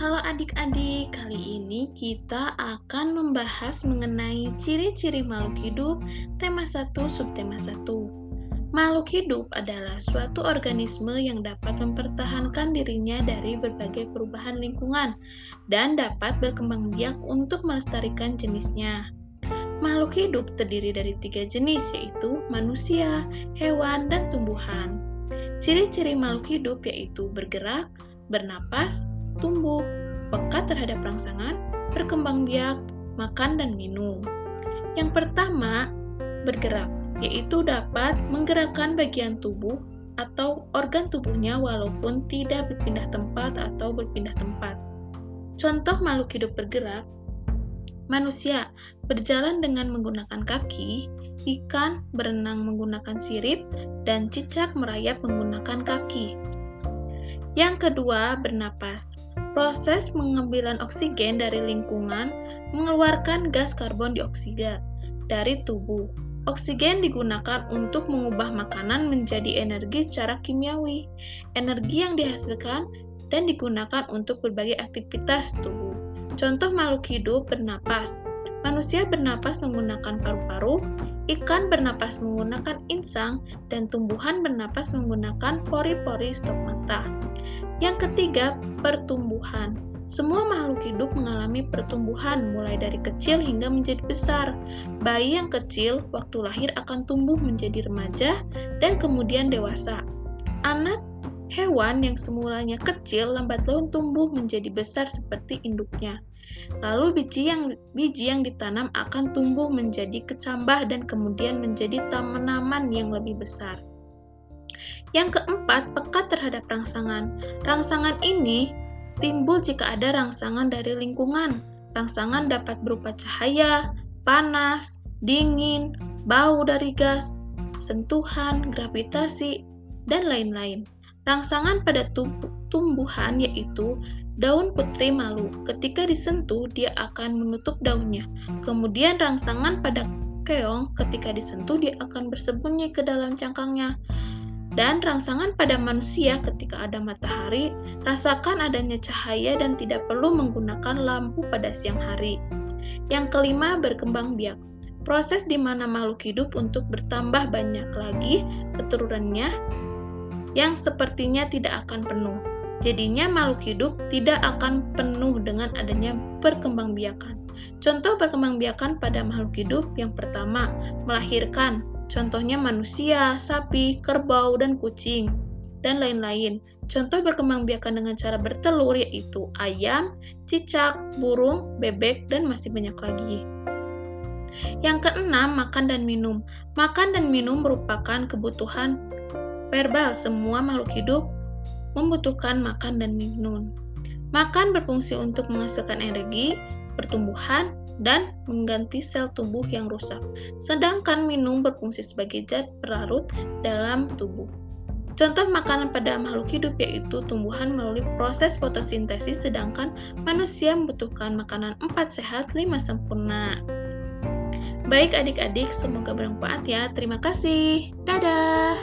Halo adik-adik, kali ini kita akan membahas mengenai ciri-ciri makhluk hidup tema 1 subtema 1. Makhluk hidup adalah suatu organisme yang dapat mempertahankan dirinya dari berbagai perubahan lingkungan dan dapat berkembang biak untuk melestarikan jenisnya. Makhluk hidup terdiri dari tiga jenis, yaitu manusia, hewan, dan tumbuhan. Ciri-ciri makhluk hidup yaitu bergerak, bernapas, tumbuh, peka terhadap rangsangan, berkembang biak, makan dan minum. Yang pertama, bergerak, yaitu dapat menggerakkan bagian tubuh atau organ tubuhnya walaupun tidak berpindah tempat atau berpindah tempat. Contoh makhluk hidup bergerak, manusia berjalan dengan menggunakan kaki, ikan berenang menggunakan sirip, dan cicak merayap menggunakan kaki. Yang kedua, bernapas. Proses pengambilan oksigen dari lingkungan mengeluarkan gas karbon dioksida dari tubuh. Oksigen digunakan untuk mengubah makanan menjadi energi secara kimiawi. Energi yang dihasilkan dan digunakan untuk berbagai aktivitas tubuh. Contoh makhluk hidup bernapas. Manusia bernapas menggunakan paru-paru, ikan bernapas menggunakan insang, dan tumbuhan bernapas menggunakan pori-pori stomata. Yang ketiga, pertumbuhan. Semua makhluk hidup mengalami pertumbuhan mulai dari kecil hingga menjadi besar. Bayi yang kecil waktu lahir akan tumbuh menjadi remaja dan kemudian dewasa. Anak hewan yang semulanya kecil lambat laun tumbuh menjadi besar seperti induknya. Lalu biji yang biji yang ditanam akan tumbuh menjadi kecambah dan kemudian menjadi tanaman yang lebih besar. Yang keempat, pekat terhadap rangsangan. Rangsangan ini timbul jika ada rangsangan dari lingkungan. Rangsangan dapat berupa cahaya, panas, dingin, bau dari gas, sentuhan, gravitasi, dan lain-lain. Rangsangan pada tumbuhan yaitu daun putri malu. Ketika disentuh, dia akan menutup daunnya. Kemudian rangsangan pada keong, ketika disentuh, dia akan bersembunyi ke dalam cangkangnya dan rangsangan pada manusia ketika ada matahari, rasakan adanya cahaya dan tidak perlu menggunakan lampu pada siang hari. Yang kelima, berkembang biak. Proses di mana makhluk hidup untuk bertambah banyak lagi keturunannya yang sepertinya tidak akan penuh. Jadinya makhluk hidup tidak akan penuh dengan adanya perkembangbiakan. Contoh perkembangbiakan pada makhluk hidup yang pertama, melahirkan, Contohnya manusia, sapi, kerbau, dan kucing, dan lain-lain. Contoh berkembangbiakan dengan cara bertelur yaitu ayam, cicak, burung, bebek, dan masih banyak lagi. Yang keenam, makan dan minum. Makan dan minum merupakan kebutuhan verbal. Semua makhluk hidup membutuhkan makan dan minum. Makan berfungsi untuk menghasilkan energi, pertumbuhan, dan mengganti sel tubuh yang rusak. Sedangkan minum berfungsi sebagai zat berlarut dalam tubuh. Contoh makanan pada makhluk hidup yaitu tumbuhan melalui proses fotosintesis, sedangkan manusia membutuhkan makanan 4 sehat, 5 sempurna. Baik adik-adik, semoga bermanfaat ya. Terima kasih. Dadah.